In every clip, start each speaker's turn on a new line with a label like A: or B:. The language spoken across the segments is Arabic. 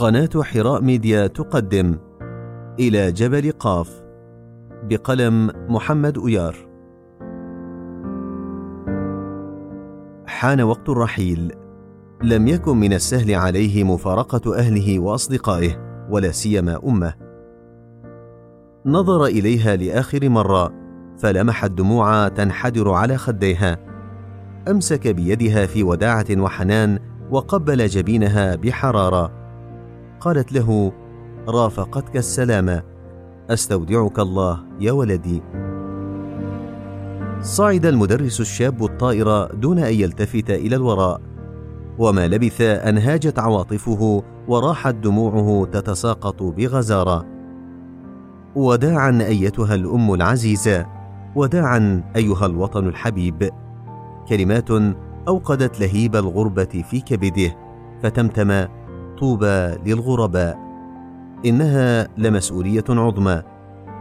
A: قناة حراء ميديا تقدم إلى جبل قاف بقلم محمد أيار. حان وقت الرحيل. لم يكن من السهل عليه مفارقة أهله وأصدقائه ولا سيما أمه. نظر إليها لآخر مرة فلمح الدموع تنحدر على خديها. أمسك بيدها في وداعة وحنان وقبل جبينها بحرارة. قالت له رافقتك السلامة أستودعك الله يا ولدي. صعد المدرس الشاب الطائر دون أن يلتفت إلى الوراء وما لبث أن هاجت عواطفه وراحت دموعه تتساقط بغزارة. وداعا أيتها الأم العزيزة وداعا أيها الوطن الحبيب. كلمات أوقدت لهيب الغربة في كبده فتمتم طوبى للغرباء. إنها لمسؤولية عظمى.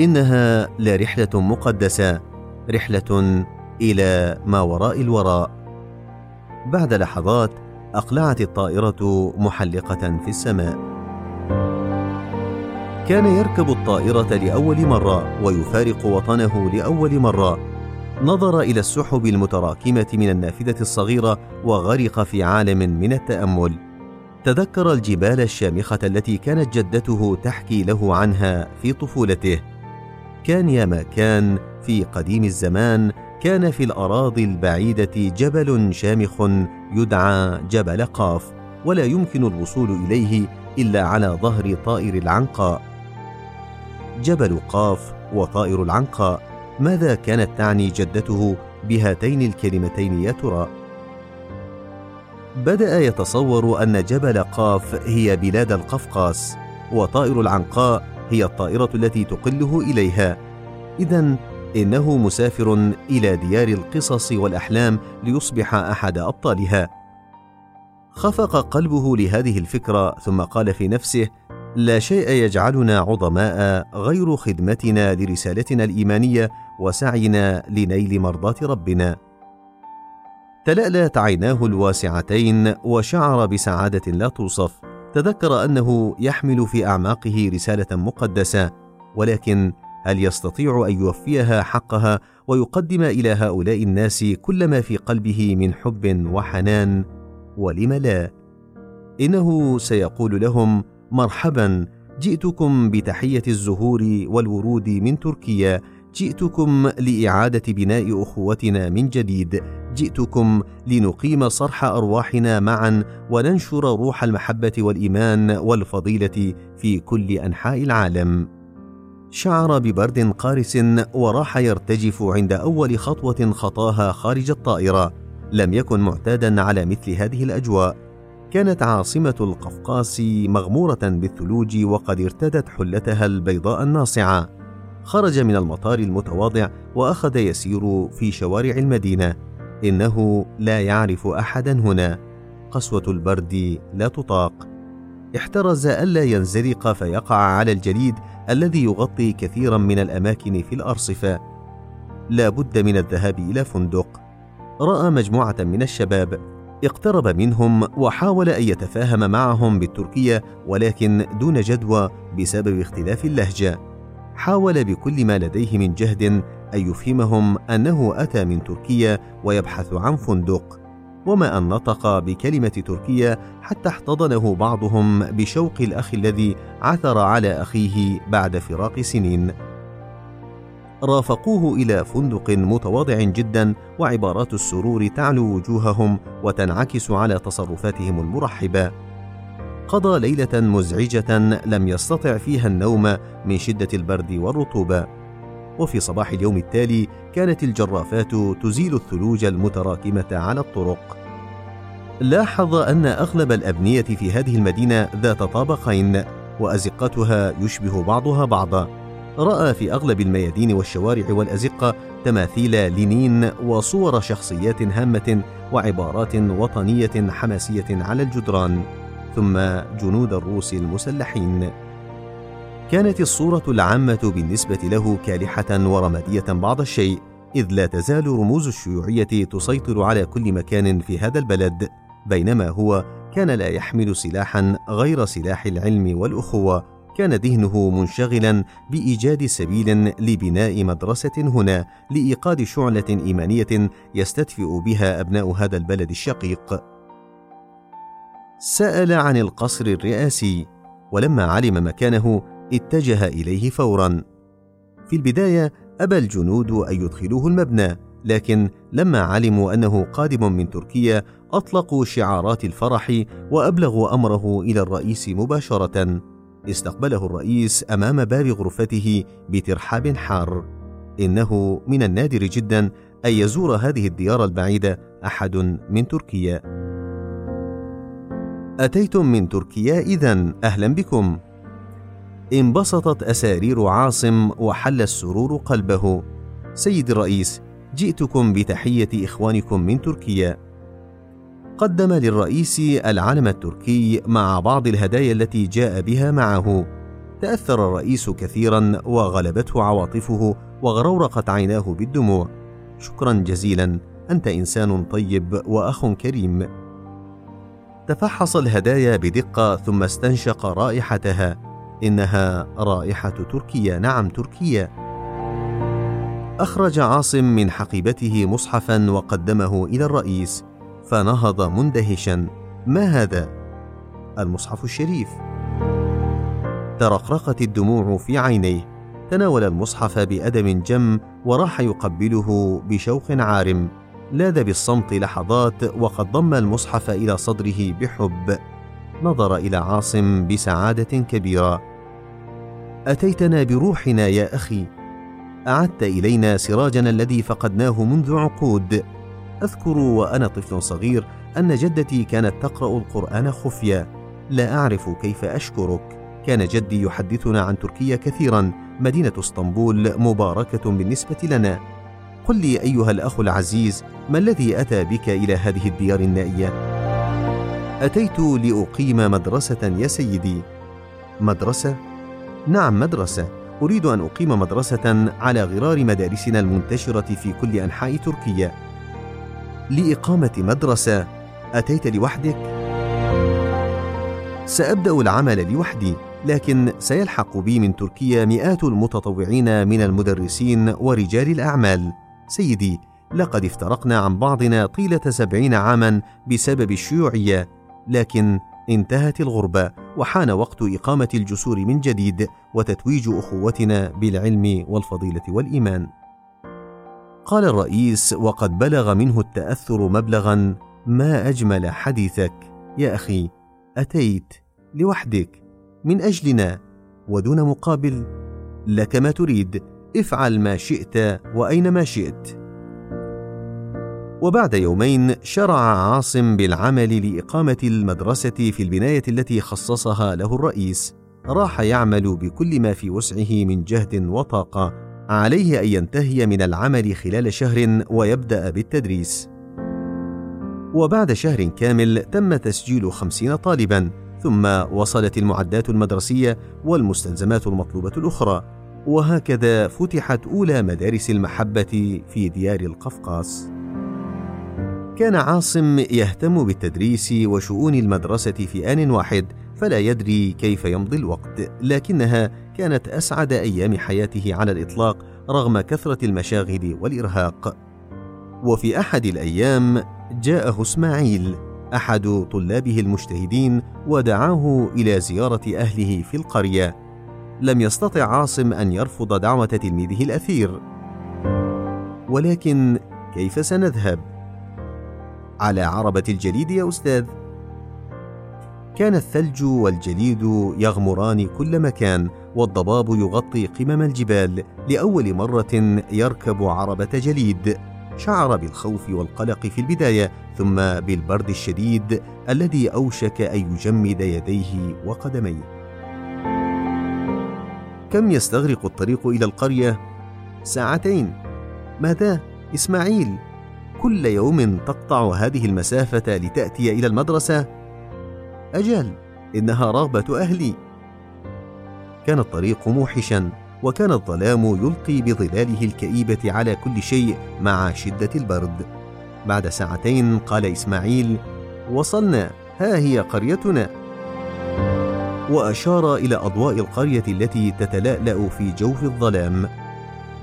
A: إنها لرحلة مقدسة. رحلة إلى ما وراء الوراء. بعد لحظات أقلعت الطائرة محلقة في السماء. كان يركب الطائرة لأول مرة ويفارق وطنه لأول مرة. نظر إلى السحب المتراكمة من النافذة الصغيرة وغرق في عالم من التأمل. تذكر الجبال الشامخة التي كانت جدته تحكي له عنها في طفولته. كان يا ما كان في قديم الزمان كان في الأراضي البعيدة جبل شامخ يدعى جبل قاف ولا يمكن الوصول إليه إلا على ظهر طائر العنقاء. جبل قاف وطائر العنقاء. ماذا كانت تعني جدته بهاتين الكلمتين يا ترى؟ بدأ يتصور أن جبل قاف هي بلاد القفقاس وطائر العنقاء هي الطائرة التي تقله إليها. اذا إنه مسافر إلى ديار القصص والأحلام ليصبح أحد أبطالها. خفق قلبه لهذه الفكرة ثم قال في نفسه لا شيء يجعلنا عظماء غير خدمتنا لرسالتنا الإيمانية وسعينا لنيل مرضاة ربنا. تلألأت عيناه الواسعتين وشعر بسعادة لا توصف. تذكر أنه يحمل في أعماقه رسالة مقدسة ولكن هل يستطيع أن يوفيها حقها ويقدم إلى هؤلاء الناس كل ما في قلبه من حب وحنان؟ ولم لا؟ إنه سيقول لهم مرحبا جئتكم بتحية الزهور والورود من تركيا جئتكم لإعادة بناء أخوتنا من جديد. جئتكم لنقيم صرح أرواحنا معا وننشر روح المحبة والإيمان والفضيلة في كل أنحاء العالم. شعر ببرد قارس وراح يرتجف عند أول خطوة خطاها خارج الطائرة. لم يكن معتادا على مثل هذه الأجواء. كانت عاصمة القفقاس مغمورة بالثلوج وقد ارتدت حلتها البيضاء الناصعة. خرج من المطار المتواضع وأخذ يسير في شوارع المدينة. إنه لا يعرف احدا هنا. قسوة البرد لا تطاق. احترز ألا ينزلق فيقع على الجليد الذي يغطي كثيرا من الأماكن في الأرصفة. لا بد من الذهاب إلى فندق. رأى مجموعة من الشباب. اقترب منهم وحاول أن يتفاهم معهم بالتركية ولكن دون جدوى بسبب اختلاف اللهجة. حاول بكل ما لديه من جهد أن يفهمهم أنه أتى من تركيا ويبحث عن فندق وما أن نطق بكلمة تركيا حتى احتضنه بعضهم بشوق الأخ الذي عثر على أخيه بعد فراق سنين. رافقوه إلى فندق متواضع جدا وعبارات السرور تعلو وجوههم وتنعكس على تصرفاتهم المرحبة. قضى ليلة مزعجة لم يستطع فيها النوم من شدة البرد والرطوبة. وفي صباح اليوم التالي كانت الجرافات تزيل الثلوج المتراكمة على الطرق. لاحظ أن أغلب الأبنية في هذه المدينة ذات طابقين وأزقتها يشبه بعضها بعضا. رأى في أغلب الميادين والشوارع والأزقة تماثيل لينين وصور شخصيات هامة وعبارات وطنية حماسية على الجدران. ثم جنود الروس المسلحين. كانت الصورة العامة بالنسبة له كالحة ورمادية بعض الشيء إذ لا تزال رموز الشيوعية تسيطر على كل مكان في هذا البلد بينما هو كان لا يحمل سلاحا غير سلاح العلم والأخوة. كان ذهنه منشغلا بإيجاد سبيل لبناء مدرسة هنا لإيقاد شعلة إيمانية يستدفئ بها أبناء هذا البلد الشقيق. سأل عن القصر الرئاسي ولما علم مكانه اتجه إليه فورا. في البداية أبى الجنود أن يدخلوه المبنى لكن لما علموا أنه قادم من تركيا أطلقوا شعارات الفرح وأبلغوا أمره إلى الرئيس مباشرة. استقبله الرئيس أمام باب غرفته بترحاب حار. إنه من النادر جدا أن يزور هذه الديار البعيدة أحد من تركيا. أتيتم من تركيا اذا أهلا بكم. انبسطت أسارير عاصم وحل السرور قلبه. سيد الرئيس جئتكم بتحية إخوانكم من تركيا. قدم للرئيس العلم التركي مع بعض الهدايا التي جاء بها معه. تأثر الرئيس كثيرا وغلبته عواطفه وغرورقت عيناه بالدموع. شكرا جزيلا أنت إنسان طيب وأخ كريم. تفحص الهدايا بدقة ثم استنشق رائحتها. إنها رائحة تركيا نعم تركيا أخرج عاصم من حقيبته مصحفا وقدمه إلى الرئيس فنهض مندهشا. ما هذا؟ المصحف الشريف. ترقرقت الدموع في عينيه. تناول المصحف بادب جم وراح يقبله بشوق عارم. لاذ بالصمت لحظات وقد ضم المصحف إلى صدره بحب. نظر إلى عاصم بسعادة كبيرة. أتيتنا بروحنا يا أخي. أعدت إلينا سراجنا الذي فقدناه منذ عقود. أذكر وأنا طفل صغير أن جدتي كانت تقرأ القرآن خفيا. لا أعرف كيف أشكرك. كان جدي يحدثنا عن تركيا كثيرا. مدينة اسطنبول مباركة بالنسبة لنا. قل لي أيها الأخ العزيز ما الذي أتى بك إلى هذه الديار النائية؟ أتيت لأقيم مدرسة يا سيدي. مدرسة؟ نعم مدرسة. أريد أن أقيم مدرسة على غرار مدارسنا المنتشرة في كل أنحاء تركيا. لإقامة مدرسة أتيت لوحدك؟ سأبدأ العمل لوحدي لكن سيلحق بي من تركيا مئات المتطوعين من المدرسين ورجال الأعمال. سيدي لقد افترقنا عن بعضنا طيلة سبعين عاما بسبب الشيوعيه لكن انتهت الغربة وحان وقت إقامة الجسور من جديد وتتويج أخوتنا بالعلم والفضيلة والإيمان. قال الرئيس وقد بلغ منه التأثر مبلغا ما أجمل حديثك. يا أخي أتيت لوحدك من أجلنا ودون مقابل. لك ما تريد. افعل ما شئت وأينما شئت. وبعد يومين شرع عاصم بالعمل لإقامة المدرسة في البناية التي خصصها له الرئيس. راح يعمل بكل ما في وسعه من جهد وطاقة عليه أن ينتهي من العمل خلال شهر ويبدأ بالتدريس. وبعد شهر كامل تم تسجيل خمسين طالبا ثم وصلت المعدات المدرسية والمستلزمات المطلوبة الأخرى. وهكذا فتحت أولى مدارس المحبة في ديار القفقاس. كان عاصم يهتم بالتدريس وشؤون المدرسة في آن واحد فلا يدري كيف يمضي الوقت لكنها كانت أسعد أيام حياته على الإطلاق رغم كثرة المشاغل والإرهاق. وفي أحد الأيام جاءه إسماعيل أحد طلابه المجتهدين ودعاه إلى زيارة أهله في القرية. لم يستطع عاصم أن يرفض دعوة تلميذه الأثير. ولكن كيف سنذهب؟ على عربة الجليد يا أستاذ. كان الثلج والجليد يغمران كل مكان والضباب يغطي قمم الجبال. لأول مرة يركب عربة جليد. شعر بالخوف والقلق في البداية ثم بالبرد الشديد الذي أوشك أن يجمد يديه وقدميه. كم يستغرق الطريق إلى القرية؟ ساعتين ماذا؟ إسماعيل كل يوم تقطع هذه المسافة لتأتي إلى المدرسة؟ أجل، إنها رغبة أهلي. كان الطريق موحشا، وكان الظلام يلقي بظلاله الكئيبة على كل شيء مع شدة البرد. بعد ساعتين قال إسماعيل: وصلنا، ها هي قريتنا وأشار إلى أضواء القرية التي تتلألأ في جوف الظلام.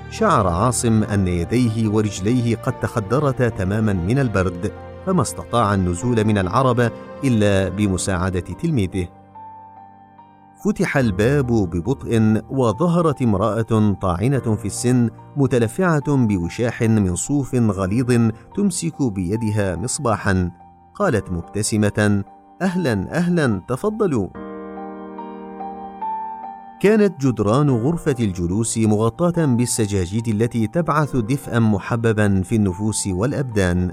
A: شعر عاصم أن يديه ورجليه قد تخدرتا تماما من البرد فما استطاع النزول من العربه إلا بمساعدة تلميذه. فتح الباب ببطء وظهرت امرأة طاعنة في السن متلفعة بوشاح من صوف غليظ تمسك بيدها مصباحا. قالت مبتسمة أهلا أهلا تفضلوا. كانت جدران غرفة الجلوس مغطاة بالسجاجيد التي تبعث دفئا محببا في النفوس والأبدان.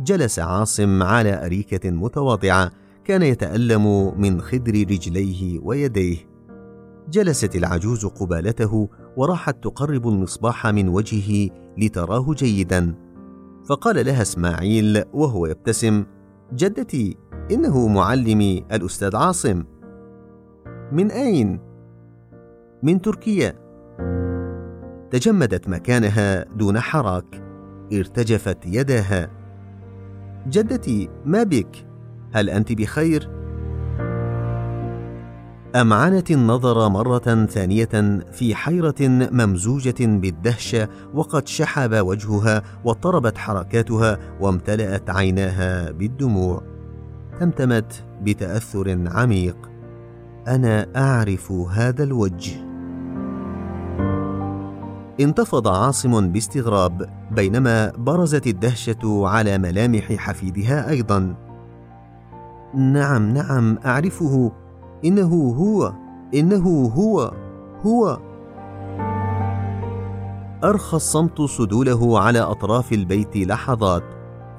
A: جلس عاصم على أريكة متواضعة كان يتألم من خدر رجليه ويديه. جلست العجوز قبالته وراحت تقرب المصباح من وجهه لتراه جيدا. فقال لها إسماعيل وهو يبتسم جدتي إنه معلمي الأستاذ عاصم. من أين؟ من تركيا. تجمدت مكانها دون حراك ارتجفت يداها. جدتي ما بك؟ هل أنت بخير؟ امعنت النظر مرة ثانية في حيرة ممزوجة بالدهشه وقد شحب وجهها واضطربت حركاتها وامتلأت عيناها بالدموع. تمتمت بتأثر عميق. أنا أعرف هذا الوجه. انتفض عاصم باستغراب بينما برزت الدهشة على ملامح حفيدها أيضا. نعم نعم أعرفه. إنه هو إنه هو هو. أرخى الصمت سدوله على أطراف البيت لحظات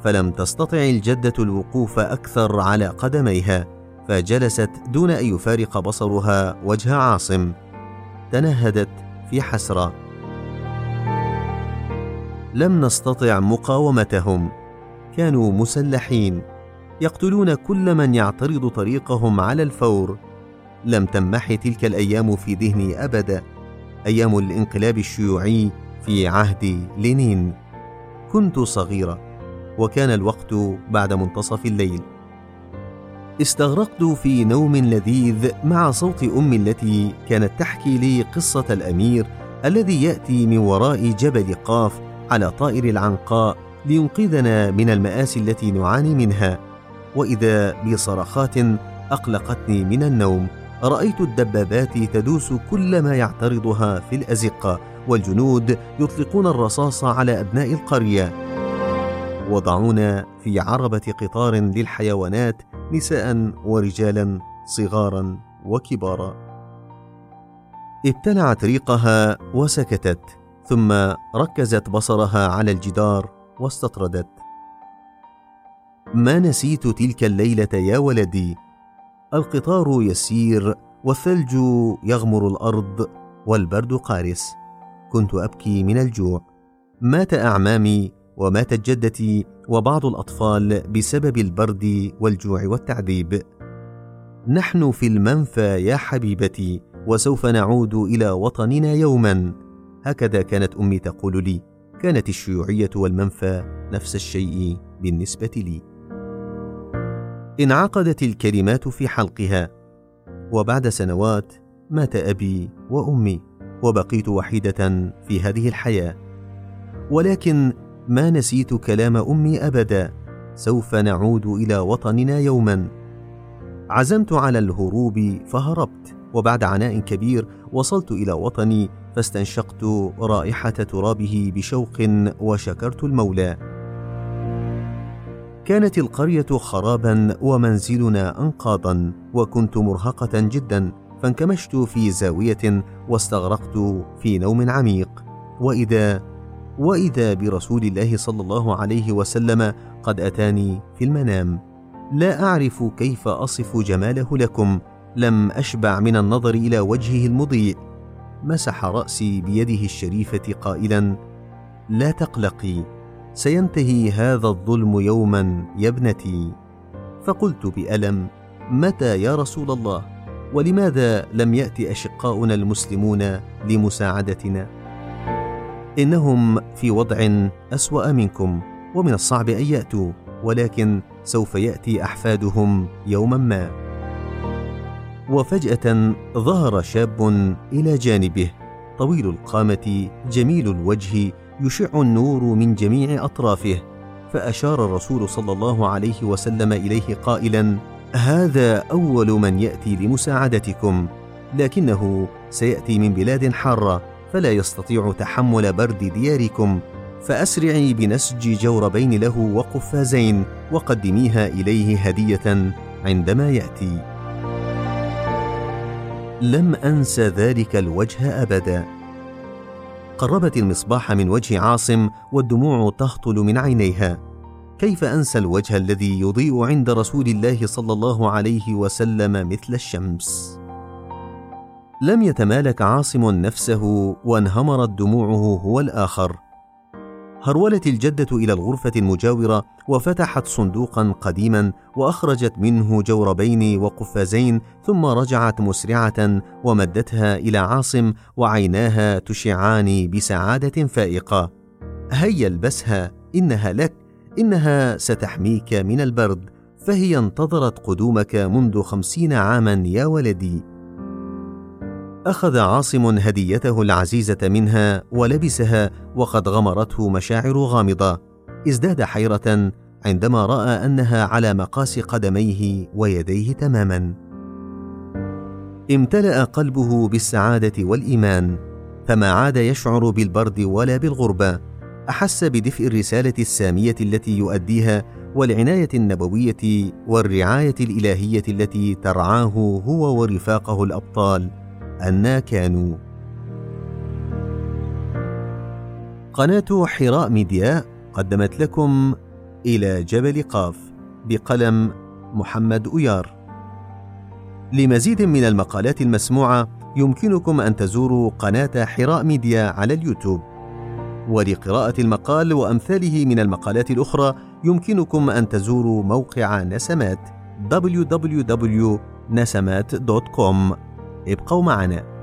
A: فلم تستطع الجدة الوقوف أكثر على قدميها. فجلست دون أن يفارق بصرها وجه عاصم. تنهدت في حسرة. لم نستطع مقاومتهم. كانوا مسلحين. يقتلون كل من يعترض طريقهم على الفور. لم تمح تلك الأيام في ذهني أبدا. أيام الانقلاب الشيوعي في عهد لينين. كنت صغيرة. وكان الوقت بعد منتصف الليل. استغرقت في نوم لذيذ مع صوت أمي التي كانت تحكي لي قصة الأمير الذي يأتي من وراء جبل قاف على طائر العنقاء لينقذنا من المآسي التي نعاني منها. وإذا بصرخات أقلقتني من النوم رأيت الدبابات تدوس كل ما يعترضها في الأزقة والجنود يطلقون الرصاص على أبناء القرية. وضعونا في عربة قطار للحيوانات نساء ورجالا صغارا وكبارا. ابتلعت ريقها وسكتت ثم ركزت بصرها على الجدار واستطردت. ما نسيت تلك الليلة يا ولدي؟ القطار يسير والثلج يغمر الأرض والبرد قارس. كنت أبكي من الجوع. مات أعمامي وماتت جدتي وبعض الأطفال بسبب البرد والجوع والتعذيب. نحن في المنفى يا حبيبتي وسوف نعود إلى وطننا يوما. هكذا كانت أمي تقول لي. كانت الشيوعية والمنفى نفس الشيء بالنسبة لي. انعقدت الكلمات في حلقها. وبعد سنوات مات أبي وأمي وبقيت وحيدة في هذه الحياة. ولكن ما نسيت كلام أمي أبدا. سوف نعود إلى وطننا يوما. عزمت على الهروب فهربت. وبعد عناء كبير وصلت إلى وطني فاستنشقت رائحة ترابه بشوق وشكرت المولى. كانت القرية خرابا ومنزلنا انقاضا. وكنت مرهقة جدا فانكمشت في زاوية واستغرقت في نوم عميق. وإذا وإذا برسول الله صلى الله عليه وسلم قد أتاني في المنام. لا أعرف كيف أصف جماله لكم. لم أشبع من النظر إلى وجهه المضيء. مسح رأسي بيده الشريفة قائلا لا تقلقي سينتهي هذا الظلم يوما يا ابنتي. فقلت بألم متى يا رسول الله؟ ولماذا لم يات أشقاؤنا المسلمون لمساعدتنا؟ إنهم في وضع أسوأ منكم ومن الصعب أن يأتوا ولكن سوف يأتي أحفادهم يوما ما. وفجأة ظهر شاب إلى جانبه طويل القامة جميل الوجه يشع النور من جميع أطرافه. فأشار الرسول صلى الله عليه وسلم إليه قائلا هذا أول من يأتي لمساعدتكم لكنه سيأتي من بلاد حارة فلا يستطيع تحمل برد دياركم فأسرعي بنسج جوربين له وقفازين وقدميها إليه هدية عندما يأتي. لم أنس ذلك الوجه أبدا. قربت المصباح من وجه عاصم والدموع تهطل من عينيها. كيف انسى الوجه الذي يضيء عند رسول الله صلى الله عليه وسلم مثل الشمس؟ لم يتمالك عاصم نفسه وانهمرت دموعه هو الآخر. هرولت الجدة إلى الغرفة المجاورة وفتحت صندوقا قديما وأخرجت منه جوربين وقفازين ثم رجعت مسرعة ومدتها إلى عاصم وعيناها تشعان بسعادة فائقة. هيا البسها إنها لك إنها ستحميك من البرد فهي انتظرت قدومك منذ خمسين عاما يا ولدي. أخذ عاصم هديته العزيزة منها ولبسها وقد غمرته مشاعر غامضة ازداد حيرة عندما رأى أنها على مقاس قدميه ويديه تماما. امتلأ قلبه بالسعادة والإيمان فما عاد يشعر بالبرد ولا بالغربة أحس بدفء الرسالة السامية التي يؤديها والعناية النبوية والرعاية الإلهية التي ترعاه هو ورفاقه الأبطال. أنا كانوا. قناة حراء ميديا قدمت لكم إلى جبل قاف بقلم محمد أيار. لمزيد من المقالات المسموعة يمكنكم أن تزوروا قناة حراء ميديا على اليوتيوب. ولقراءة المقال وأمثاله من المقالات الأخرى يمكنكم أن تزوروا موقع نسمات www.نسمات.com ابقوا معنا.